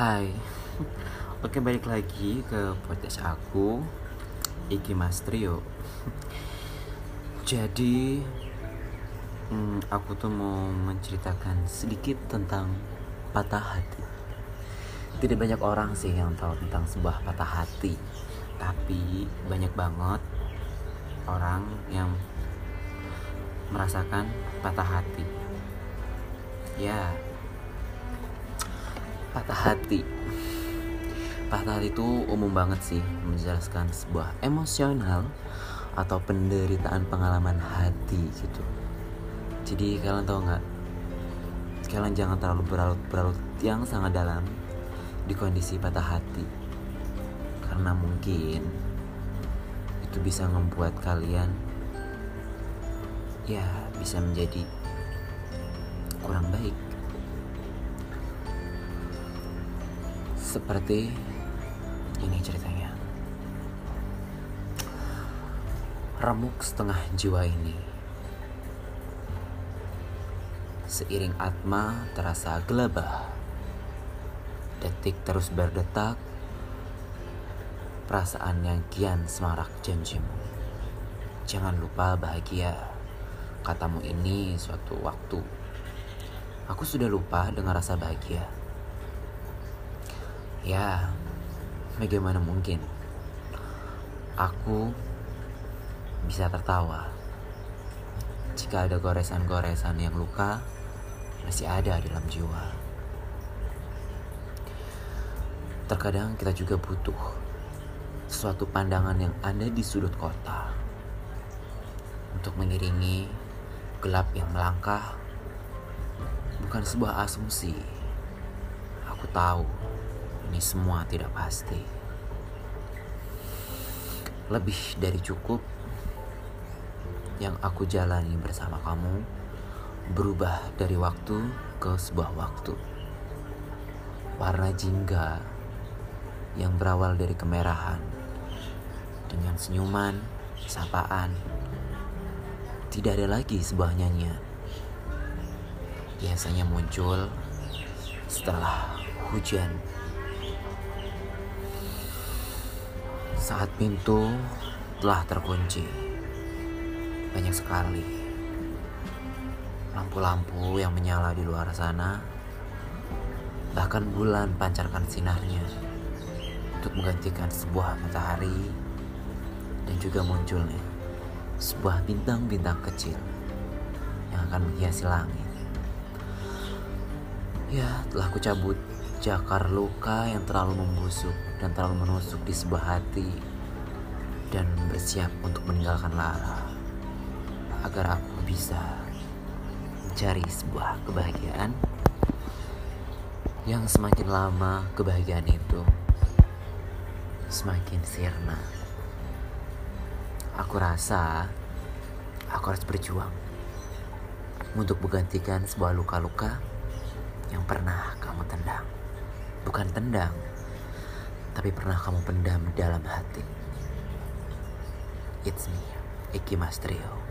Hai. Oke balik lagi ke podcast aku Iki Mas Trio. Jadi hmm, Aku tuh mau menceritakan sedikit tentang patah hati. Tidak banyak orang sih yang tahu tentang sebuah patah hati Tapi banyak banget orang yang merasakan patah hati. Ya patah hati. Patah hati itu umum banget sih menjelaskan sebuah emosional atau penderitaan pengalaman hati gitu. Jadi kalian tahu nggak? Kalian jangan terlalu berlarut-berlarut yang sangat dalam di kondisi patah hati. Karena mungkin itu bisa membuat kalian ya bisa menjadi kurang baik Seperti ini ceritanya. Remuk setengah jiwa ini. Seiring atma terasa gelabah. Detik terus berdetak. Perasaan yang kian semarak janjimu. Jangan lupa bahagia. Katamu ini suatu waktu. Aku sudah lupa dengan rasa bahagia Ya, bagaimana mungkin aku bisa tertawa jika ada goresan-goresan yang luka masih ada dalam jiwa. Terkadang kita juga butuh suatu pandangan yang ada di sudut kota untuk mengiringi gelap yang melangkah bukan sebuah asumsi. Aku tahu ini semua tidak pasti. Lebih dari cukup yang aku jalani bersama kamu berubah dari waktu ke sebuah waktu. Warna jingga yang berawal dari kemerahan dengan senyuman, sapaan. Tidak ada lagi sebuah nyanyian. Biasanya muncul setelah hujan Saat pintu telah terkunci, banyak sekali lampu-lampu yang menyala di luar sana. Bahkan bulan pancarkan sinarnya untuk menggantikan sebuah matahari dan juga munculnya sebuah bintang-bintang kecil yang akan menghiasi langit. Ya, telah kucabut jakar luka yang terlalu membusuk dan terlalu menusuk di sebuah hati dan bersiap untuk meninggalkan Lara agar aku bisa mencari sebuah kebahagiaan yang semakin lama kebahagiaan itu semakin sirna. Aku rasa aku harus berjuang untuk menggantikan sebuah luka-luka yang pernah kamu tendang bukan tendang, tapi pernah kamu pendam dalam hati. It's me, Iki Mastrio.